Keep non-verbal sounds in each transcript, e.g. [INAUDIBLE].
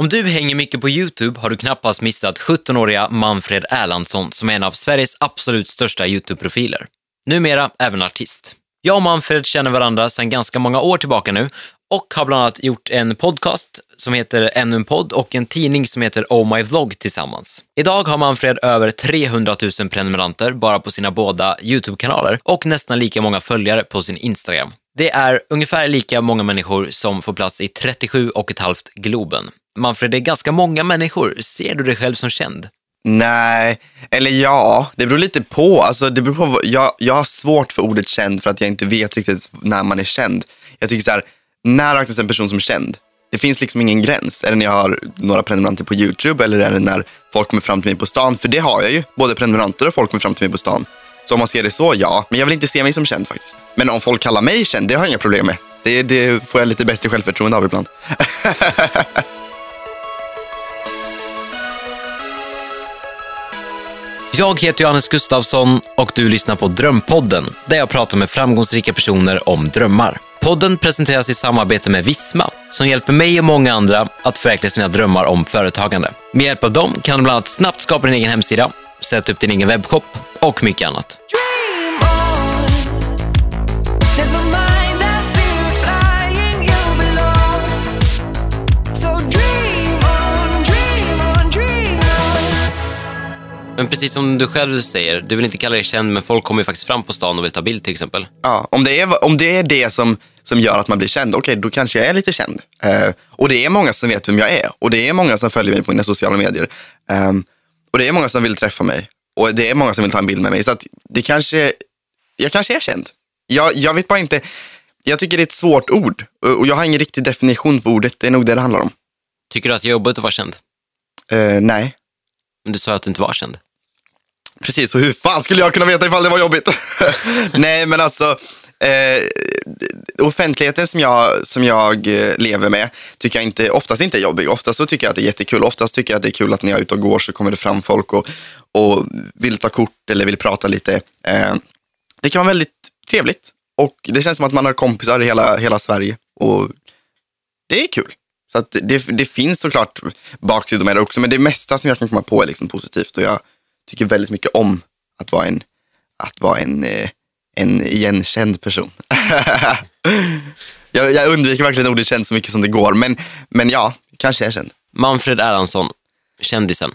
Om du hänger mycket på YouTube har du knappast missat 17-åriga Manfred Erlandsson som är en av Sveriges absolut största YouTube-profiler. Numera även artist. Jag och Manfred känner varandra sedan ganska många år tillbaka nu och har bland annat gjort en podcast som heter Ännu en podd och en tidning som heter Oh My Vlog tillsammans. Idag har Manfred över 300 000 prenumeranter bara på sina båda YouTube-kanaler och nästan lika många följare på sin Instagram. Det är ungefär lika många människor som får plats i 37 och ett halvt Globen. Manfred, det är ganska många människor. Ser du dig själv som känd? Nej, eller ja, det beror lite på. Alltså, det beror på jag, jag har svårt för ordet känd för att jag inte vet riktigt när man är känd. Jag tycker så här, när räknas en person som känd? Det finns liksom ingen gräns. Är det när jag har några prenumeranter på YouTube eller är det när folk kommer fram till mig på stan? För det har jag ju, både prenumeranter och folk kommer fram till mig på stan. Så om man ser det så, ja. Men jag vill inte se mig som känd faktiskt. Men om folk kallar mig känd, det har jag inga problem med. Det, det får jag lite bättre självförtroende av ibland. [LAUGHS] Jag heter Johannes Gustafsson och du lyssnar på Drömpodden, där jag pratar med framgångsrika personer om drömmar. Podden presenteras i samarbete med Visma, som hjälper mig och många andra att förverkliga sina drömmar om företagande. Med hjälp av dem kan du bland annat snabbt skapa din egen hemsida, sätta upp din egen webbshop och mycket annat. Men precis som du själv säger, du vill inte kalla dig känd, men folk kommer ju faktiskt fram på stan och vill ta bild till exempel. Ja, om det är, om det, är det som, som gör att man blir känd, okej, då kanske jag är lite känd. Eh, och det är många som vet vem jag är. Och det är många som följer mig på mina sociala medier. Ehm, och det är många som vill träffa mig. Och det är många som vill ta en bild med mig. Så att det kanske, jag kanske är känd. Jag, jag vet bara inte, jag tycker det är ett svårt ord. Och och jag har ingen riktig definition på ordet. Det är nog det det handlar om. Tycker du att det är jobbigt att vara känd? Eh, nej. Men du sa att du inte var känd. Precis, och hur fan skulle jag kunna veta ifall det var jobbigt? [LAUGHS] Nej, men alltså eh, offentligheten som jag, som jag eh, lever med tycker jag inte, oftast inte är jobbig. Oftast så tycker jag att det är jättekul. Oftast tycker jag att det är kul att när jag är ute och går så kommer det fram folk och, och vill ta kort eller vill prata lite. Eh, det kan vara väldigt trevligt och det känns som att man har kompisar i hela, hela Sverige och det är kul. Så att det, det finns såklart baksidor med det också, men det mesta som jag kan komma på är liksom positivt och jag tycker väldigt mycket om att vara en, att vara en, eh, en igenkänd person. [LAUGHS] jag, jag undviker verkligen ordet känd så mycket som det går, men, men ja, kanske är känd. Manfred Erlandsson, kändisen.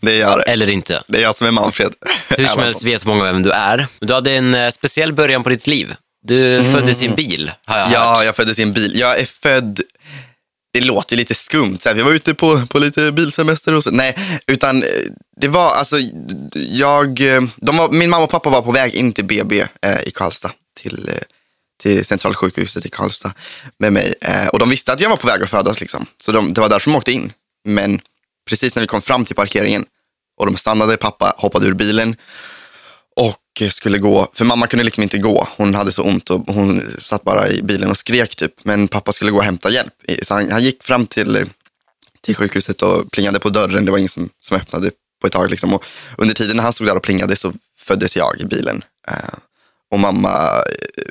Det är jag. Eller inte. Det är jag som är Manfred. Hur som helst vet många vem du är. Du hade en eh, speciell början på ditt liv. Du föddes i en bil, har jag Mm. Ja, hört. jag föddes i en bil. Jag är född, det låter ju lite skumt, så här, vi var ute på, på lite bilsemester och så. Nej, utan eh, det var alltså, jag, eh, de var, min mamma och pappa var på väg in till BB eh, i Karlstad, till, eh, till centralsjukhuset i Karlstad med mig. Eh, och de visste att jag var på väg att födas, liksom. så de, det var därför de åkte in. Men precis när vi kom fram till parkeringen och de stannade, pappa hoppade ur bilen Eh, skulle gå, för mamma kunde liksom inte gå. Hon hade så ont och hon satt bara i bilen och skrek typ. Men pappa skulle gå och hämta hjälp. Så han, han gick fram till, eh, till sjukhuset och plingade på dörren. Det var ingen som, som öppnade på ett tag. Liksom. Och under tiden när han stod där och plingade så föddes jag i bilen. Eh, och mamma eh,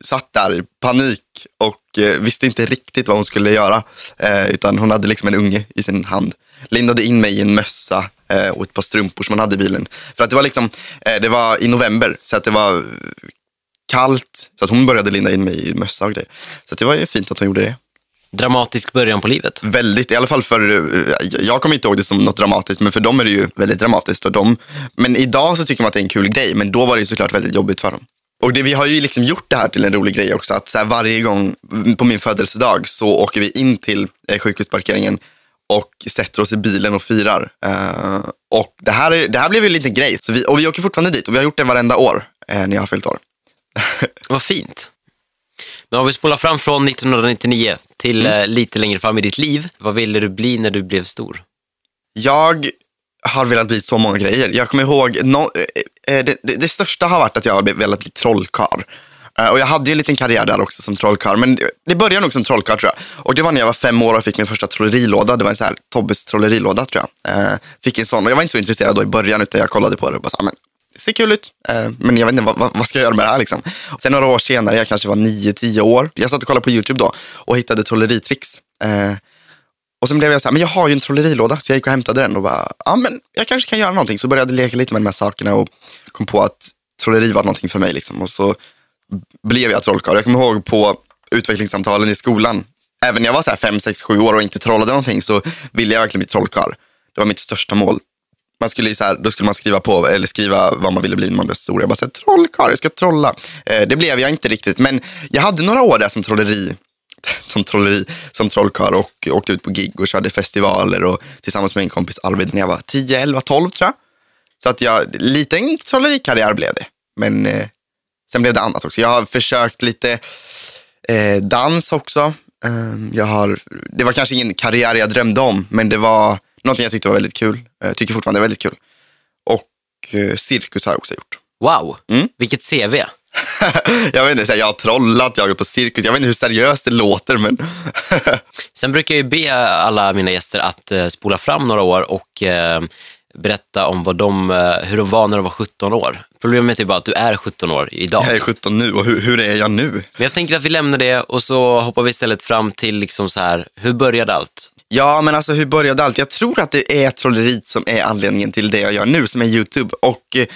satt där i panik och eh, visste inte riktigt vad hon skulle göra. Eh, utan hon hade liksom en unge i sin hand. Lindade in mig i en mössa eh, och ett par strumpor som hon hade i bilen. För att det var liksom, eh, det var i november så att det var kallt. Så att hon började linda in mig i mössa och grejer. Så det var ju fint att hon gjorde det. Dramatisk början på livet. Väldigt, i alla fall för, eh, jag kommer inte ihåg det som något dramatiskt, men för dem är det ju väldigt dramatiskt. Och de, men idag så tycker man att det är en kul grej, men då var det såklart väldigt jobbigt för dem. Och det, vi har ju liksom gjort det här till en rolig grej också, att så varje gång på min födelsedag så åker vi in till eh, sjukhusparkeringen och sätter oss i bilen och firar. Eh, och det här, är, det här blev ju en liten grej, så vi, och vi åker fortfarande dit och vi har gjort det varenda år eh, när jag har fyllt år. [LAUGHS] Vad fint. Men om vi spolar fram från 1999 till Mm. eh, lite längre fram i ditt liv. Vad ville du bli när du blev stor? Jag har velat bli så många grejer. Jag kommer ihåg, no, eh, eh, det, det, det största har varit att jag har velat bli trollkarl. Eh, och jag hade ju en liten karriär där också som trollkarl, men det- började nog som trollkarl tror jag. Och det var när jag var fem år och fick min första trollerilåda. Det var en sån här Tobbes trollerilåda tror jag. Eh, fick en sån och jag var inte så intresserad då i början utan jag kollade på det och bara så, ah, men det ser kul ut, eh, men jag vet inte vad, vad, ska jag göra med det här liksom. Sen några år senare, jag kanske var nio, tio år, jag satt och kollade på YouTube då och hittade trolleritricks. Och sen blev jag så här, men jag har ju en trollerilåda. Så jag gick och hämtade den och bara, ja men jag kanske kan göra någonting. Så började jag leka lite med de här sakerna och kom på att trolleri var någonting för mig. Liksom. Och så blev jag trollkarl. Jag kommer ihåg på utvecklingssamtalen i skolan, även när jag var så här 5, 6, 7 år och inte trollade någonting så ville jag verkligen bli trollkarl. Det var mitt största mål. Man skulle så här, då skulle man skriva på, eller skriva vad man ville bli när man blev stor. Jag bara, så här, trollkarl, jag ska trolla. Eh, det blev jag inte riktigt, men jag hade några år där som trolleri [LAUGHS] som trolleri, som trollkarl och åkte ut på gig och körde festivaler och tillsammans med min kompis Arvid när jag var 10, 11, 12 tror jag. Så att jag, liten trollerikarriär blev det. Men eh, sen blev det annat också. Jag har försökt lite eh, dans också. Eh, jag har, det var kanske ingen karriär jag drömde om, men det var någonting jag tyckte var väldigt kul. Jag tycker fortfarande är väldigt kul. Och eh, cirkus har jag också gjort. Wow, Mm. vilket CV. [LAUGHS] jag vet inte, jag har trollat, jag har gått på cirkus. Jag vet inte hur seriöst det låter, men [LAUGHS] Sen brukar jag ju be alla mina gäster att eh, spola fram några år och eh, berätta om vad de, eh, hur de var när de var 17 år. Problemet är bara att du är 17 år idag. jag är 17 nu och hur, hur är jag nu? Men jag tänker att vi lämnar det och så hoppar vi istället fram till liksom så här, hur började allt? Ja, men alltså hur började allt? Jag tror att det är trolleriet som är anledningen till det jag gör nu, som är YouTube. Och eh,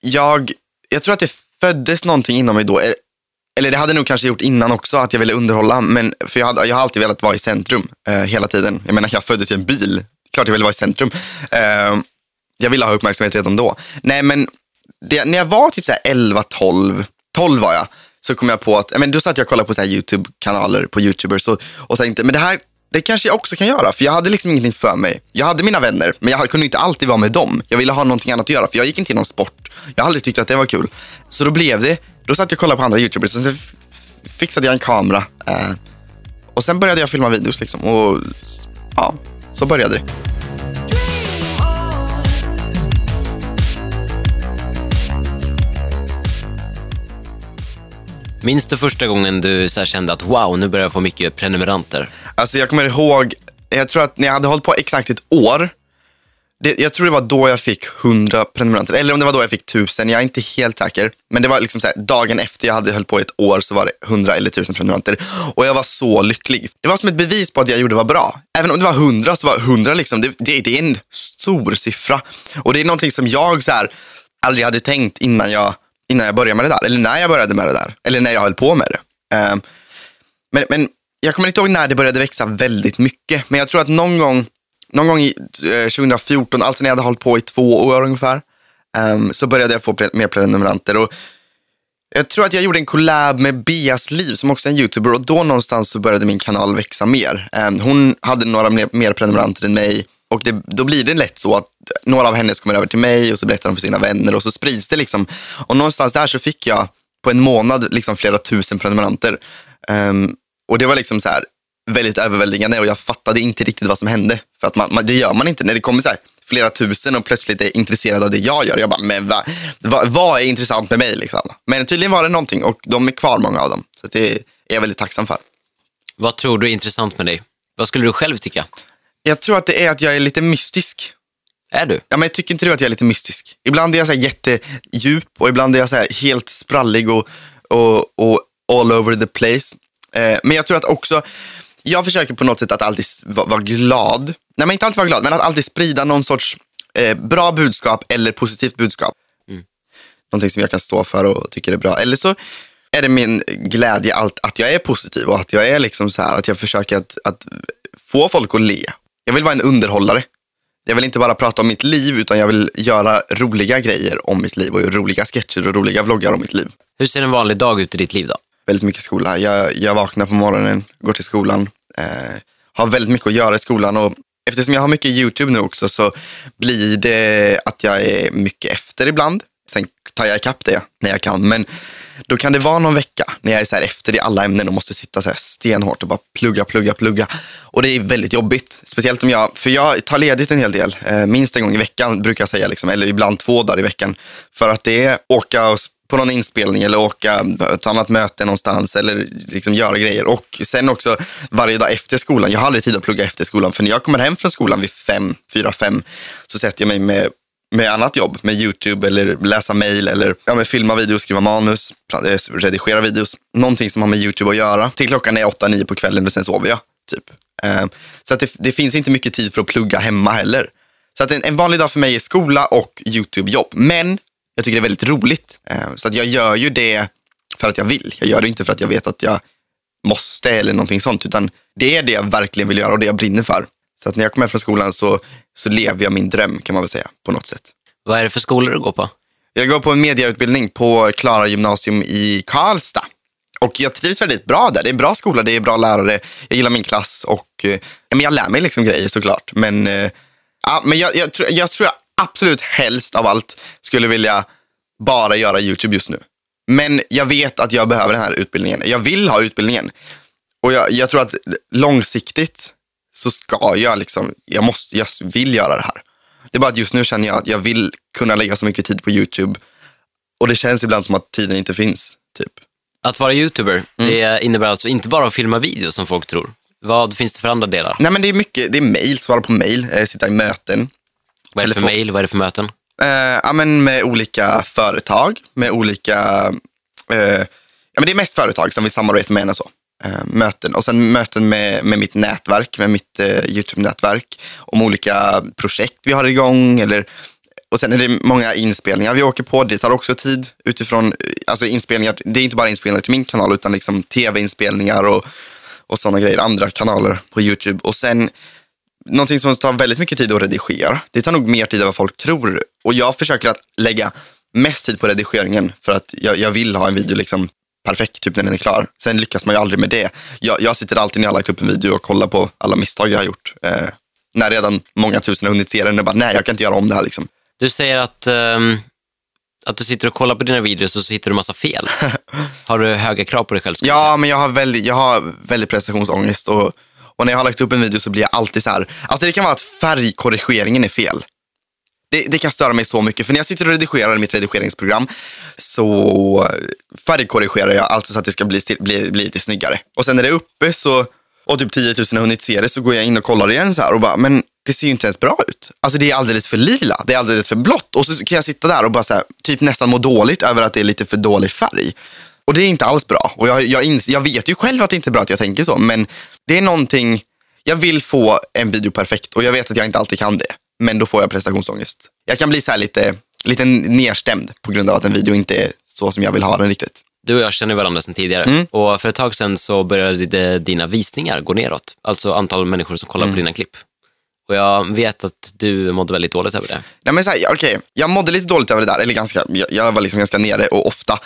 jag, jag tror att det föddes någonting inom mig då. Eh, Eller det hade nog kanske gjort innan också, att jag ville underhålla. Men, för jag, hade, jag har alltid velat vara i centrum eh, hela tiden. Jag menar, jag föddes i en bil. Klart jag ville vara i centrum. Uh, jag ville ha uppmärksamhet redan då. Nej, men det, när jag var typ så 11, 12, 12 var jag, så kom jag på att, men då satt jag och kollade på så här YouTube-kanaler på YouTubers och, och tänkte, men det här, det kanske jag också kan göra. För jag hade liksom ingenting för mig. Jag hade mina vänner, men jag kunde inte alltid vara med dem. Jag ville ha någonting annat att göra, för jag gick inte i någon sport. Jag har aldrig tyckt att det var kul. Så då blev det, då satt jag och kollade på andra YouTubers och sen fixade jag en kamera. Eh, och sen började jag filma videos liksom. Och ja, så började det. Minns du första gången du så kände att wow, nu börjar jag få mycket prenumeranter? Alltså jag kommer ihåg, jag tror att när jag hade hållit på exakt ett år, det, jag tror det var då jag fick 100 prenumeranter. Eller om det var då jag fick 1000, jag är inte helt säker. Men det var liksom så här, dagen efter jag hade hållit på i ett år så var det 100 eller 1000 prenumeranter. Och jag var så lycklig. Det var som ett bevis på att jag gjorde var bra. Även om det var 100 så var 100 liksom, det, det, det är en stor siffra. Och det är någonting som jag så här, aldrig hade tänkt innan jag, innan jag började med det där. Eller när jag började med det där. Eller när jag höll på med det. Um, men, men jag kommer inte ihåg när det började växa väldigt mycket. Men jag tror att någon gång, någon gång i eh, 2014, alltså när jag hade hållit på i två år ungefär, um, så började jag få pre- mer prenumeranter. Och jag tror att jag gjorde en collab med Beas liv som också är en youtuber och då någonstans så började min kanal växa mer. Um, hon hade några mer, mer prenumeranter än mig och det, då blir det lätt så att några av hennes kommer över till mig och så berättar de för sina vänner och så sprids det liksom. Och någonstans där så fick jag på en månad liksom flera tusen prenumeranter. Um, och det var liksom så här väldigt överväldigande och jag fattade inte riktigt vad som hände. För att man, man, det gör man inte när det kommer så här flera tusen och plötsligt är intresserad av det jag gör. Jag bara, men va, va, vad är intressant med mig? Liksom? Men tydligen var det någonting och de är kvar många av dem. Så det är jag väldigt tacksam för. Vad tror du är intressant med dig? Vad skulle du själv tycka? Jag tror att det är att jag är lite mystisk. Är du? Ja, men tycker inte du att jag är lite mystisk? Ibland är jag så här jättedjup och ibland är jag så här helt sprallig och, och, och all over the place. Eh, men jag tror att också, jag försöker på något sätt att alltid vara glad. Nej, men inte alltid vara glad, men att alltid sprida någon sorts eh, bra budskap eller positivt budskap. Någonting som jag kan stå för och tycker är bra. Eller så är det min glädje allt, att jag är positiv och att jag är liksom så här, att jag försöker att, att få folk att le. Jag vill vara en underhållare. Jag vill inte bara prata om mitt liv utan jag vill göra roliga grejer om mitt liv och roliga sketcher och roliga vloggar om mitt liv. Hur ser en vanlig dag ut i ditt liv då? Väldigt mycket skola. Jag, jag vaknar på morgonen, går till skolan, eh, har väldigt mycket att göra i skolan och eftersom jag har mycket YouTube nu också så blir det att jag är mycket efter ibland. Sen tar jag ikapp det när jag kan. Men då kan det vara någon vecka när jag är så här efter i alla ämnen och måste sitta så här stenhårt och bara plugga, plugga, plugga. Och det är väldigt jobbigt. Speciellt om jag, för jag tar ledigt en hel del. Eh, minst en gång i veckan brukar jag säga, liksom, eller ibland två dagar i veckan. För att det är åka och på någon inspelning eller åka på ett annat möte någonstans eller liksom göra grejer. Och sen också varje dag efter skolan. Jag har aldrig tid att plugga efter skolan. För när jag kommer hem från skolan vid fem, fyra, fem så sätter jag mig med med annat jobb, med YouTube eller läsa mail eller ja, med filma videos, skriva manus, eh, redigera videos. Någonting som har med YouTube att göra. Till klockan är åtta, nio på kvällen och sen sover jag. Typ. Eh, så att det, det finns inte mycket tid för att plugga hemma heller. Så att en, en vanlig dag för mig är skola och YouTube-jobb. Men jag tycker det är väldigt roligt. Eh, så att jag gör ju det för att jag vill. Jag gör det inte för att jag vet att jag måste eller någonting sånt. Utan det är det jag verkligen vill göra och det jag brinner för. Så att när jag kommer hem från skolan så, så lever jag min dröm kan man väl säga på något sätt. Vad är det för skolor du går på? Jag går på en mediautbildning på Klara gymnasium i Karlstad. Och jag trivs väldigt bra där. Det är en bra skola, det är bra lärare. Jag gillar min klass och eh, ja, men jag lär mig liksom grejer såklart. Men, eh, ja, men jag, jag, jag tror jag absolut helst av allt skulle vilja bara göra YouTube just nu. Men jag vet att jag behöver den här utbildningen. Jag vill ha utbildningen. Och jag, jag tror att långsiktigt så ska jag liksom, jag, måste, jag vill göra det här. Det är bara att just nu känner jag att jag vill kunna lägga så mycket tid på YouTube. Och det känns ibland som att tiden inte finns. Typ. Att vara YouTuber, mm. det innebär alltså inte bara att filma videos som folk tror. Vad finns det för andra delar? Nej, men det är mycket, det är mail, svara på mail, eh, sitta i möten. Vad är det för mail, vad är det för möten? Eh, ja, men med olika företag, med olika, eh, ja, men det är mest företag som vill samarbeta med och så. Eh, möten. Och sen möten med, med mitt nätverk, med mitt eh, YouTube-nätverk. Om olika projekt vi har igång. Eller, och sen är det många inspelningar vi åker på. Det tar också tid utifrån, alltså inspelningar, det är inte bara inspelningar till min kanal utan liksom tv-inspelningar och, och sådana grejer, andra kanaler på YouTube. Och sen någonting som tar väldigt mycket tid att redigera. Det tar nog mer tid än vad folk tror. Och jag försöker att lägga mest tid på redigeringen för att jag, jag vill ha en video liksom perfekt typ när den är klar. Sen lyckas man ju aldrig med det. Jag, jag sitter alltid när jag har lagt upp en video och kollar på alla misstag jag har gjort. Eh, när redan många tusen har hunnit se den och bara, nej jag kan inte göra om det här liksom. Du säger att, um, att du sitter och kollar på dina videos och så hittar du massa fel. [LAUGHS] har du höga krav på dig själv? Ja, men jag har väldigt, jag har väldigt prestationsångest och, och när jag har lagt upp en video så blir jag alltid så här, alltså det kan vara att färgkorrigeringen är fel det, det, kan störa mig så mycket. För när jag sitter och redigerar mitt redigeringsprogram så färgkorrigerar jag alltså så att det ska bli, bli, bli lite snyggare. Och sen när det är uppe så, och typ 10 000 har hunnit se det så går jag in och kollar igen så här och bara, men det ser ju inte ens bra ut. Alltså det är alldeles för lila, det är alldeles för blått. Och så kan jag sitta där och bara så här, typ nästan må dåligt över att det är lite för dålig färg. Och det är inte alls bra. Och jag, jag, ins- jag vet ju själv att det inte är bra att jag tänker så, men det är någonting, jag vill få en video perfekt och jag vet att jag inte alltid kan det men då får jag prestationsångest. Jag kan bli så lite, lite nedstämd på grund av att en video inte är så som jag vill ha den riktigt. Du och jag känner varandra sedan tidigare mm. och för ett tag sedan så började dina visningar gå neråt. Alltså antal människor som kollar mm. på dina klipp. Och jag vet att du mådde väldigt dåligt över det. Nej, men så här, okay. Jag mådde lite dåligt över det där, eller ganska, jag, jag var liksom ganska nere och ofta.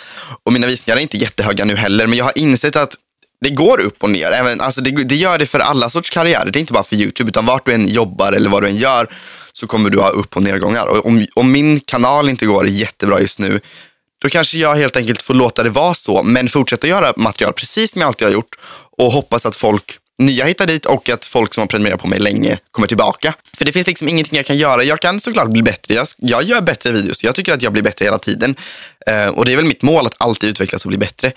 Och mina visningar är inte jättehöga nu heller, men jag har insett att det går upp och ner. Även, alltså det, det, gör det för alla sorts karriärer. Det är inte bara för YouTube, utan vart du än jobbar eller vad du än gör så kommer du ha upp och nedgångar. Och om, om min kanal inte går jättebra just nu, då kanske jag helt enkelt får låta det vara så, men fortsätta göra material precis som jag alltid har gjort och hoppas att folk nya hittar dit och att folk som har prenumererat på mig länge kommer tillbaka. För det finns liksom ingenting jag kan göra. Jag kan såklart bli bättre. Jag, jag gör bättre videos. Jag tycker att jag blir bättre hela tiden. Uh, och det är väl mitt mål att alltid utvecklas och bli bättre.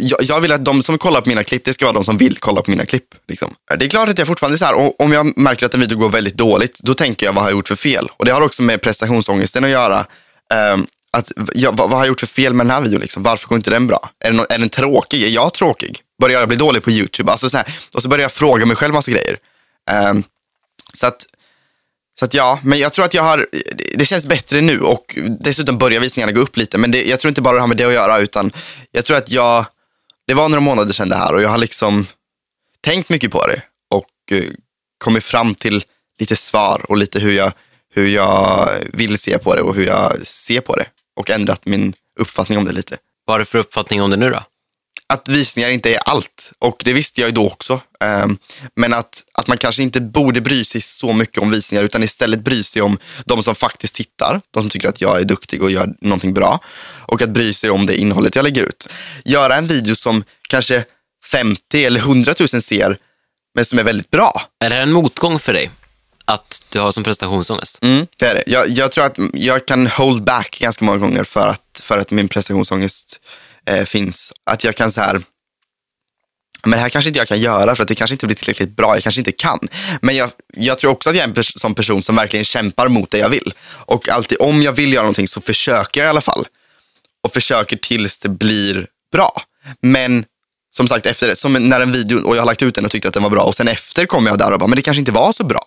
Jag, jag, vill att de som kollar på mina klipp, det ska vara de som vill kolla på mina klipp. Liksom. Eh, det är klart att jag fortfarande är så här, och om jag märker att en video går väldigt dåligt, då tänker jag vad har jag gjort för fel? Och det har också med prestationsångesten att göra. Uh, att, ja, vad, vad, har jag gjort för fel med den här videon? Liksom? Varför går inte den bra? Är, det no är den tråkig? Är jag tråkig? Börjar jag bli dålig på YouTube? Alltså, så här, och så börjar jag fråga mig själv massa grejer. Um, så att, så att ja, men jag tror att jag har, det känns bättre nu och dessutom börjar visningarna gå upp lite. Men det, jag tror inte bara det har med det att göra utan jag tror att jag, det var några månader sedan det här och jag har liksom tänkt mycket på det och uh, kommit fram till lite svar och lite hur jag, hur jag vill se på det och hur jag ser på det och ändrat min uppfattning om det lite. Vad har du för uppfattning om det nu då? Att visningar inte är allt och det visste jag ju då också. Um, men att, att man kanske inte borde bry sig så mycket om visningar utan istället bry sig om de som faktiskt tittar, de som tycker att jag är duktig och gör någonting bra och att bry sig om det innehållet jag lägger ut. Göra en video som kanske 50 eller 100 000 ser men som är väldigt bra. Är det en motgång för dig? att du har som prestationsångest? Mm, det är det. Jag, jag, tror att jag kan hold back ganska många gånger för att, för att min prestationsångest eh, finns. Att jag kan så här, men det här kanske inte jag kan göra för att det kanske inte blir tillräckligt bra. Jag kanske inte kan. Men jag, jag tror också att jag är en pers som person som verkligen kämpar mot det jag vill. Och alltid om jag vill göra någonting så försöker jag i alla fall. Och försöker tills det blir bra. Men Som sagt efter det, som när en video och jag har lagt ut den och tyckte att den var bra och sen efter kom jag där och bara, men det kanske inte var så bra.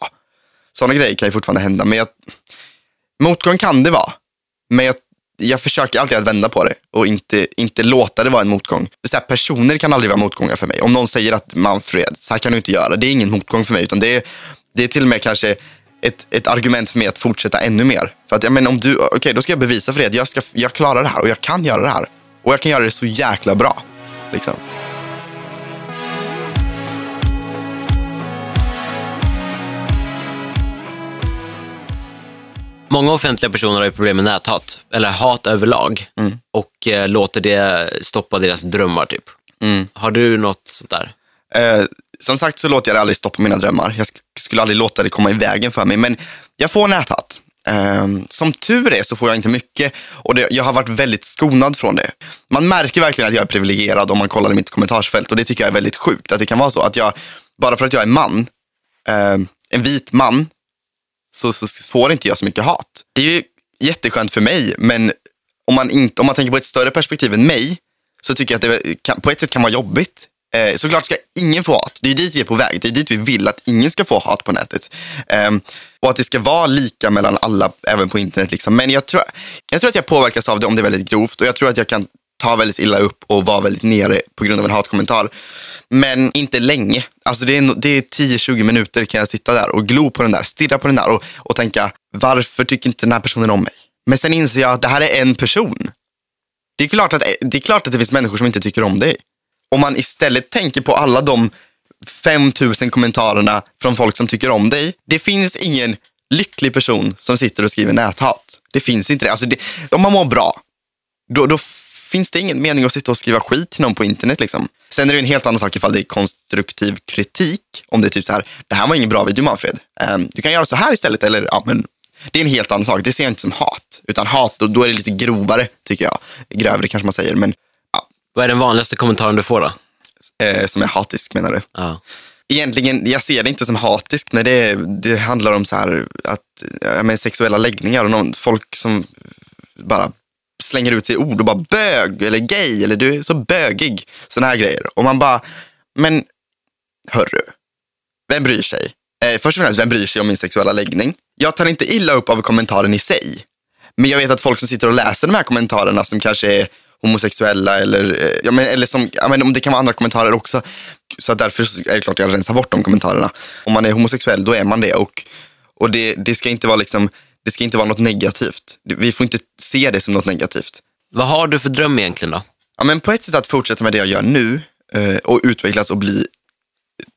Sådana grejer kan ju fortfarande hända, men jag, motgång kan det vara. Men jag, jag försöker alltid att vända på det och inte, inte låta det vara en motgång. Så här, personer kan aldrig vara motgångar för mig. Om någon säger att Manfred, så här kan du inte göra. Det är ingen motgång för mig, utan det är, det är till och med kanske ett, ett argument för mig att fortsätta ännu mer. För att, ja, men om du, okej, då ska jag bevisa för dig att jag, ska, jag klarar det här och jag kan göra det här. Och jag kan göra det så jäkla bra. Liksom. Många offentliga personer har ju problem med näthat, eller hat överlag, och eh, låter det stoppa deras drömmar typ. Mm. Har du något sånt där? Eh, som sagt så låter jag det aldrig stoppa mina drömmar. Jag sk- skulle aldrig låta det komma i vägen för mig. Men jag får näthat. Eh, som tur är så får jag inte mycket och det, jag har varit väldigt skonad från det. Man märker verkligen att jag är privilegierad om man kollar i mitt kommentarsfält och det tycker jag är väldigt sjukt. Att det kan vara så att jag, bara för att jag är man, eh, en vit man, så, så får inte jag så mycket hat. Det är ju jätteskönt för mig, men om man, inte, om man tänker på ett större perspektiv än mig, så tycker jag att det kan, på ett sätt kan vara jobbigt. Eh, såklart ska ingen få hat. Det är dit vi är på väg. Det är dit vi vill att ingen ska få hat på nätet. Eh, och att det ska vara lika mellan alla, även på internet. Liksom. Men jag tror, jag tror att jag påverkas av det om det är väldigt grovt och jag tror att jag kan ta väldigt illa upp och vara väldigt nere på grund av en hatkommentar. Men inte länge. Alltså det är, det är 10-20 minuter kan jag sitta där och glo på den där, stirra på den där och, och tänka varför tycker inte den här personen om mig? Men sen inser jag att det här är en person. Det är, klart att, det är klart att det finns människor som inte tycker om dig. Om man istället tänker på alla de 5000 kommentarerna från folk som tycker om dig. Det finns ingen lycklig person som sitter och skriver näthat. Det finns inte det. Alltså det om man mår bra, då, då finns det ingen mening att sitta och skriva skit till någon på internet. Liksom. Sen är det en helt annan sak ifall det är konstruktiv kritik. Om det är typ så här, det här var ingen bra video Manfred. Ehm, du kan göra så här istället. Eller, ja, men, det är en helt annan sak. Det ser jag inte som hat. Utan hat, då, då är det lite grovare tycker jag. Grövre kanske man säger, men ja, Vad är den vanligaste kommentaren du får då? eh, som är hatisk menar du? Ja. Egentligen, jag ser det inte som hatiskt när det, det handlar om så här att, ja, men sexuella läggningar och någon, folk som bara slänger ut sig ord och bara bög eller gay eller du är så bögig. sådana här grejer. Och man bara, men hörru, vem bryr sig? Eh, först och främst, vem bryr sig om min sexuella läggning? Jag tar inte illa upp av kommentaren i sig. Men jag vet att folk som sitter och läser de här kommentarerna som kanske är homosexuella eller, eh, ja, men, eller som, ja, men, det kan vara andra kommentarer också. Så därför är det klart jag rensar bort de kommentarerna. Om man är homosexuell, då är man det. Och, och det, det, ska inte vara liksom, det ska inte vara något negativt. Vi får inte se det som något negativt. Vad har du för dröm egentligen då? Ja, men på ett sätt att fortsätta med det jag gör nu eh, och utvecklas och bli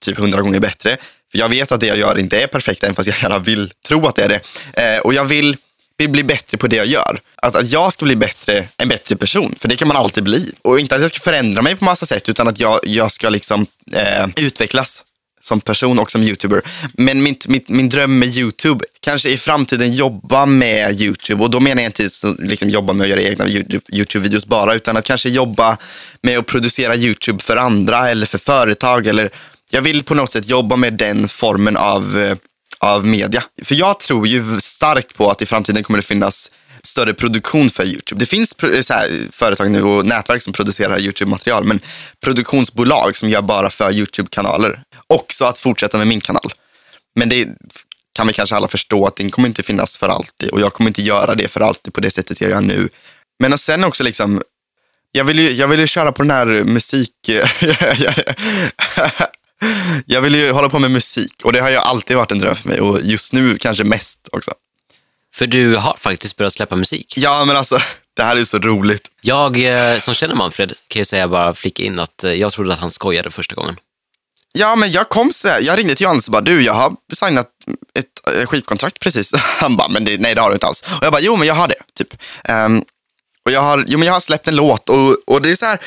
typ hundra gånger bättre. För jag vet att det jag gör inte är perfekt, även fast jag gärna vill tro att det är det. Eh, och jag vill, vill bli bättre på det jag gör. Att, att jag ska bli bättre, en bättre person, för det kan man alltid bli. Och inte att jag ska förändra mig på massa sätt, utan att jag, jag ska liksom eh, utvecklas som person och som youtuber. Men min, min, min dröm med youtube, kanske i framtiden jobba med youtube. Och då menar jag inte liksom, jobba med att göra egna Youtube videos bara, utan att kanske jobba med att producera youtube för andra eller för företag. Eller, jag vill på något sätt jobba med den formen av, eh, av media. För jag tror ju starkt på att i framtiden kommer det finnas större produktion för Youtube. Det finns eh, så här, företag nu och nätverk som producerar Youtube-material, men produktionsbolag som gör bara för Youtube-kanaler. Också att fortsätta med min kanal. Men det kan vi kanske alla förstå att den kommer inte finnas för alltid och jag kommer inte göra det för alltid på det sättet jag gör nu. Men och sen också liksom, jag vill ju, jag vill ju köra på den här musik... [LAUGHS] jag vill ju hålla på med musik och det har ju alltid varit en dröm för mig och just nu kanske mest också. För du har faktiskt börjat släppa musik. Ja, men alltså, det här är ju så roligt. Jag eh, som känner Manfred kan ju säga bara flika in att eh, jag trodde att han skojade första gången. Ja, men jag kom så här, jag ringde till Johannes och bara, du, jag har signat ett eh, skivkontrakt precis. [LAUGHS] Han bara, men det, nej det har du inte alls. Och jag bara, jo men jag har det, typ. Um, och jag har, jo men jag har släppt en låt och, och det är så här,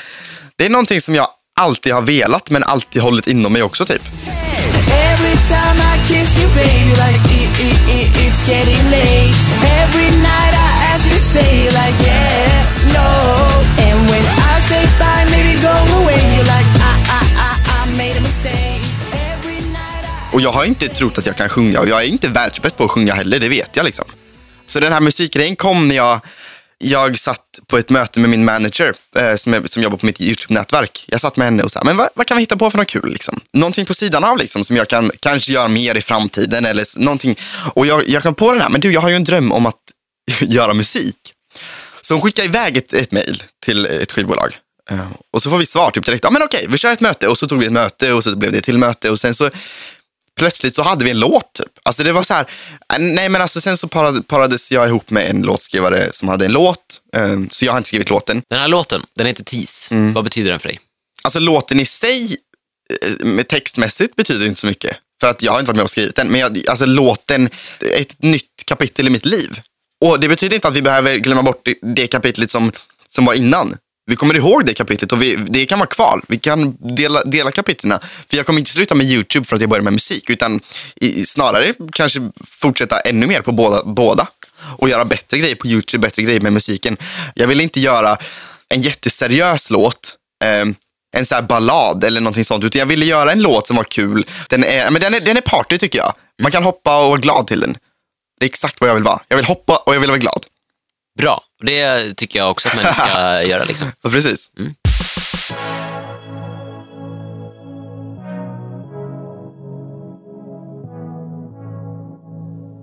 det är någonting som jag alltid har velat men alltid hållit inom mig också typ. Every time I kiss you, baby, like it, it, it, it's getting late. Every night I ask you, say like yeah, no. And when I say fine, maybe go away, you like Och jag har inte trott att jag kan sjunga och jag är inte världsbäst på att sjunga heller, det vet jag liksom. Så den här musikgrejen kom när jag, jag satt på ett möte med min manager eh, som, är, som jobbar på mitt YouTube-nätverk. Jag satt med henne och sa, men vad, vad kan vi hitta på för något kul? Liksom? Någonting på sidan av liksom, som jag kan kanske göra mer i framtiden eller någonting. Och jag, jag kom på den här, men du, jag har ju en dröm om att [LAUGHS] göra musik. Så hon skickade iväg ett, ett mejl till ett skivbolag. Eh, och så får vi svar typ direkt, ja men okej, vi kör ett möte. Och så tog vi ett möte och så blev det ett till möte. Och sen så plötsligt så hade vi en låt typ. Alltså det var så här, äh, nej men alltså sen så parade, parades jag ihop med en låtskrivare som hade en låt. eh, Så jag har inte skrivit låten. Den här låten, den heter Tease. Mm. Vad betyder den för dig? Alltså låten i sig, eh, textmässigt betyder inte så mycket. För att jag har inte varit med och skrivit den. Men jag, alltså låten, ett nytt kapitel i mitt liv. Och det betyder inte att vi behöver glömma bort det, det kapitlet som, som var innan. Vi kommer ihåg det kapitlet och vi, det kan vara kvar. Vi kan dela, dela kapitlen. För jag kommer inte sluta med YouTube för att jag börjar med musik. Utan i, snarare kanske fortsätta ännu mer på båda, båda. Och göra bättre grejer på YouTube, bättre grejer med musiken. Jag vill inte göra en jätteseriös låt. Eh, en så här ballad eller någonting sånt. Utan jag ville göra en låt som var kul. Den är, men den är, den är party tycker jag. Man kan hoppa och vara glad till den. Det är exakt vad jag vill vara. Jag vill hoppa och jag vill vara glad. Bra. Det tycker jag också att människor ska [LAUGHS] göra. Liksom. Ja, precis.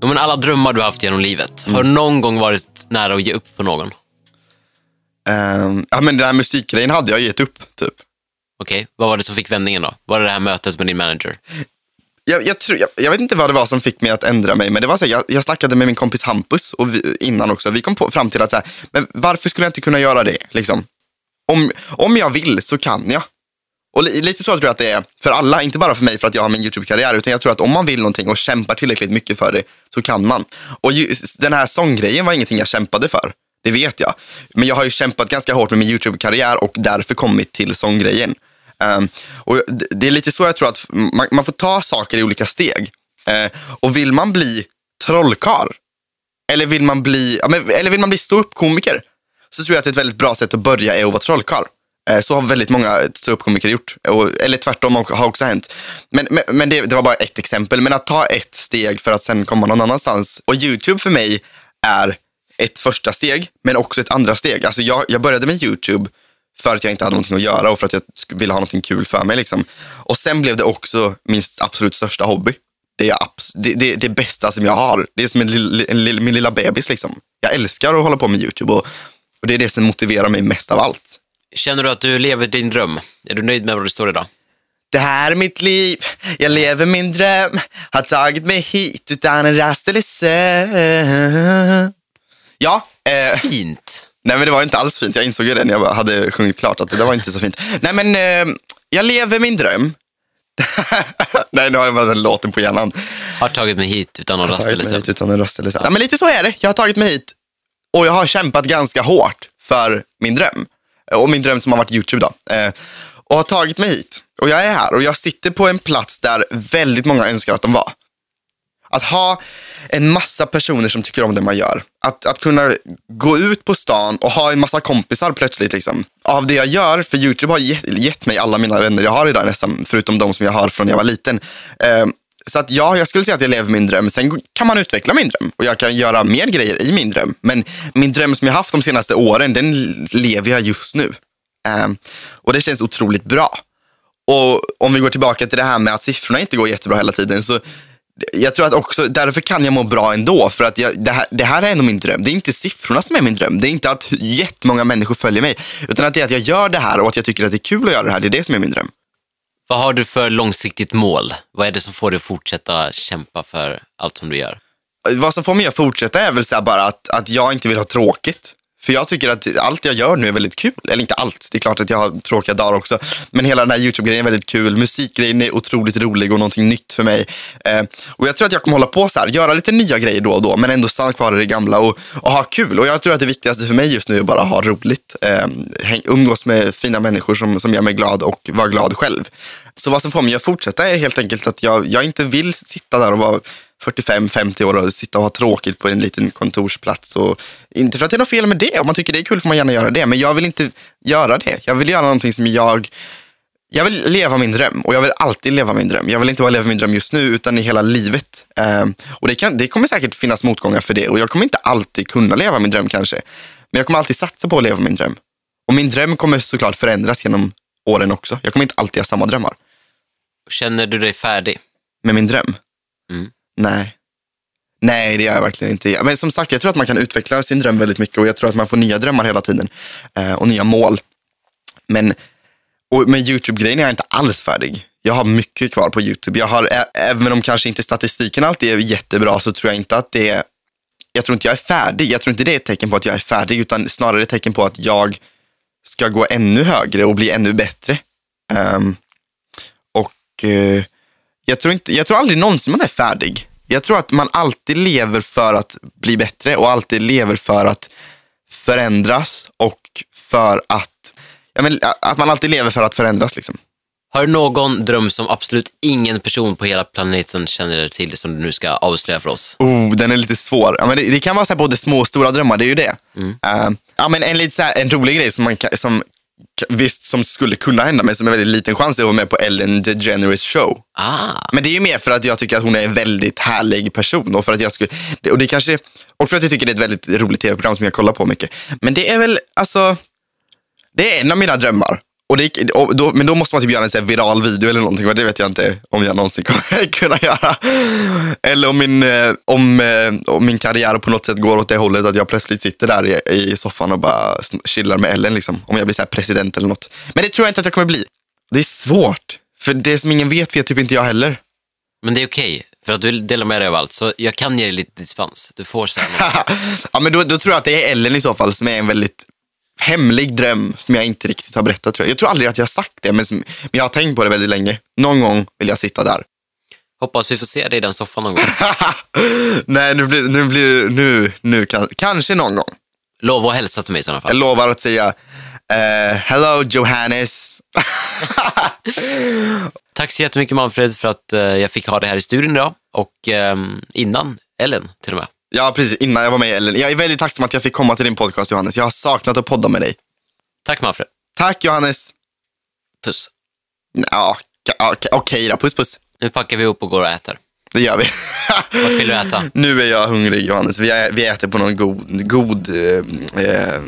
Jo, men alla drömmar du har haft genom livet, har du någon gång varit nära att ge upp på någon? Ehm, ja, men den här musikgrejen hade jag gett upp. Typ. Okej, vad var det som fick vändningen då? Var det det här mötet med din manager? Jag, jag, tror, jag, jag vet inte vad det var som fick mig att ändra mig, men det var så här, jag, jag snackade med min kompis Hampus och vi, innan också. Vi kom på, fram till att så här, men varför skulle jag inte kunna göra det? Liksom? Om, om jag vill så kan jag. Och li, lite så tror jag att det är för alla, inte bara för mig för att jag har min YouTube-karriär, utan jag tror att om man vill någonting och kämpar tillräckligt mycket för det så kan man. Och ju, den här sånggrejen var ingenting jag kämpade för. Det vet jag. Men jag har ju kämpat ganska hårt med min YouTube-karriär och därför kommit till sånggrejen. Um, och det- är lite så jag tror att man, man får ta saker i olika steg. Ehm, och vill man bli trollkarl eller vill man bli, ja, men, eller vill man bli ståuppkomiker så tror jag att ett väldigt bra sätt att börja är att vara trollkarl. Ehm, så har väldigt många ståuppkomiker gjort. Eller tvärtom har har också hänt. Men, men, men det, det var bara ett exempel. Men att ta ett steg för att sen komma någon annanstans. Och YouTube för mig är ett första steg, men också ett andra steg. Alltså jag, jag började med YouTube för att jag inte hade någonting att göra och för att jag ville ha någonting kul för mig. Liksom. Och sen blev det också min absolut största hobby. Det är det, det, det bästa som jag har. Det är som en en min lilla bebis. Liksom. Jag älskar att hålla på med YouTube och, och det är det som motiverar mig mest av allt. Känner du att du lever din dröm? Är du nöjd med var du står idag? Det här är mitt liv, jag lever min dröm Har tagit mig hit utan en rast eller sön Ja, eh, Fint. Nej men det var inte alls fint. Jag insåg ju det när jag hade sjungit klart att det där var inte så fint. Nej men, eh, jag lever min dröm. [LAUGHS] nej, nu har jag bara den låten på hjärnan. Har tagit mig hit utan någon Jag har rast tagit eller mig sömn. hit utan en så. Ja, men lite så är det. Jag har tagit mig hit och jag har kämpat ganska hårt för min dröm. Och min dröm som har varit YouTube då. Eh, och har tagit mig hit. Och jag är här och jag sitter på en plats där väldigt många önskar att de var. Att ha en massa personer som tycker om det man gör. Att, att kunna gå ut på stan och ha en massa kompisar plötsligt. Liksom. Av det jag gör, för YouTube har gett, gett mig alla mina vänner jag har idag nästan, förutom de som jag har från när jag var liten. Eh, så att ja, jag skulle säga att jag lever min dröm. Sen kan man utveckla min dröm och jag kan göra mer grejer i min dröm. Men min dröm som jag haft de senaste åren, den lever jag just nu. Eh, och det känns otroligt bra. Och om vi går tillbaka till det här med att siffrorna inte går jättebra hela tiden. så jag tror att också därför kan jag må bra ändå. För att jag, det, här, det här är ändå min dröm. Det är inte siffrorna som är min dröm. Det är inte att jättemånga människor följer mig. Utan att det är att jag gör det här och att jag tycker att det är kul att göra det här. Det är det som är min dröm. Vad har du för långsiktigt mål? Vad är det som får dig att fortsätta kämpa för allt som du gör? Vad som får mig att fortsätta är väl så bara att, att jag inte vill ha tråkigt. För jag tycker att allt jag gör nu är väldigt kul. Eller inte allt, det är klart att jag har tråkiga dagar också. Men hela den här YouTube-grejen är väldigt kul. Musikgrejen är otroligt rolig och någonting nytt för mig. Eh, och jag tror att jag kommer hålla på så här, göra lite nya grejer då och då, men ändå stanna kvar i det gamla och, och ha kul. Och jag tror att det viktigaste för mig just nu är bara att ha roligt. Eh, umgås med fina människor som, som gör mig glad och vara glad själv. Så vad som får mig att fortsätta är helt enkelt att jag, jag inte vill sitta där och vara 45-50 år och sitta och ha tråkigt på en liten kontorsplats. Och, inte för att det är något fel med det. Om man tycker det är kul får man gärna göra det. Men jag vill inte göra det. Jag vill göra någonting som jag... Jag vill leva min dröm och jag vill alltid leva min dröm. Jag vill inte bara leva min dröm just nu utan i hela livet. Ehm, och det, kan, det kommer säkert finnas motgångar för det och jag kommer inte alltid kunna leva min dröm kanske. Men jag kommer alltid satsa på att leva min dröm. Och min dröm kommer såklart förändras genom åren också. Jag kommer inte alltid ha samma drömmar. Känner du dig färdig? Med min dröm? Mm. Nej. Nej, det gör jag verkligen inte. Men som sagt, jag tror att man kan utveckla sin dröm väldigt mycket och jag tror att man får nya drömmar hela tiden. Eh, och nya mål. Men och med YouTube-grejen är jag inte alls färdig. Jag har mycket kvar på YouTube. Jag har, även om kanske inte statistiken alltid är jättebra så tror jag inte att det är, jag tror inte jag är färdig. Jag tror inte det är ett tecken på att jag är färdig utan snarare ett tecken på att jag ska gå ännu högre och bli ännu bättre. Um, och uh, jag, tror inte, jag tror aldrig någonsin man är färdig. Jag tror att man alltid lever för att bli bättre och alltid lever för att förändras och för att, ja, men, att man alltid lever för att förändras. Liksom. Har du någon dröm som absolut ingen person på hela planeten känner till som du nu ska avslöja för oss? Oh, den är lite svår. Ja, men det, det kan vara så här både små och stora drömmar, det är ju det. Eh, ja, men en, lite så här, en rolig grej som, man, som, visst, som skulle kunna hända, men som är väldigt liten chans är att vara med på Ellen DeGeneres show. Ah, Men det är ju mer för att jag tycker att hon är en väldigt härlig person och för att jag skulle, och det kanske, och för att jag tycker det är ett väldigt roligt tv-program som jag kollar på mycket. Men det är väl, alltså, det är en av mina drömmar. Och det, och då, men då måste man typ göra en så här viral video eller någonting och det vet jag inte om jag någonsin [LAUGHS] kommer kunna göra. Eller om min, eh, om, eh, om min karriär på något sätt går åt det hållet att jag plötsligt sitter där i, i soffan och bara chillar med Ellen. Liksom, om jag blir så här president eller något. Men det tror jag inte att jag kommer bli. Det är svårt. För det som ingen vet vet typ inte jag heller. men det är okej, för att du delar med dig av allt, så jag kan ge dig lite dispens. Du får säga något. [LAUGHS] ja, men då, då tror jag att det är Ellen i så fall som är en väldigt hemlig dröm som jag inte riktigt har berättat. Tror jag. jag tror aldrig att jag har sagt det, men, som, men jag har tänkt på det väldigt länge. Någon gång vill jag sitta där. Hoppas vi får se dig i den soffan någon gång. [LAUGHS] Nej, nu blir, nu blir nu, nu kan, kanske någon gång. Lova att hälsa till mig i sådana Jag fall. lovar att säga eh, hello Johannes. [LAUGHS] Tack så jättemycket Manfred för att eh, jag fick ha dig här i studion idag och ehm, innan Ellen till och med. Ja, precis. Innan jag var med i Ellen. Jag är väldigt tacksam att jag fick komma till din podcast Johannes. Jag har saknat att podda med dig. Tack Manfred. Tack Johannes. Puss. Ja, okej okej då. Puss puss. Nu packar vi ihop och går och äter. Det gör vi. Vart vill du äta? [LAUGHS] Nu är jag hungrig Johannes. Vi, ä- vi äter på någon god, god eh, eh,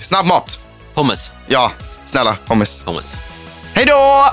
snabb mat. Pommes. Ja, snälla pommes. Pommes. Hej då!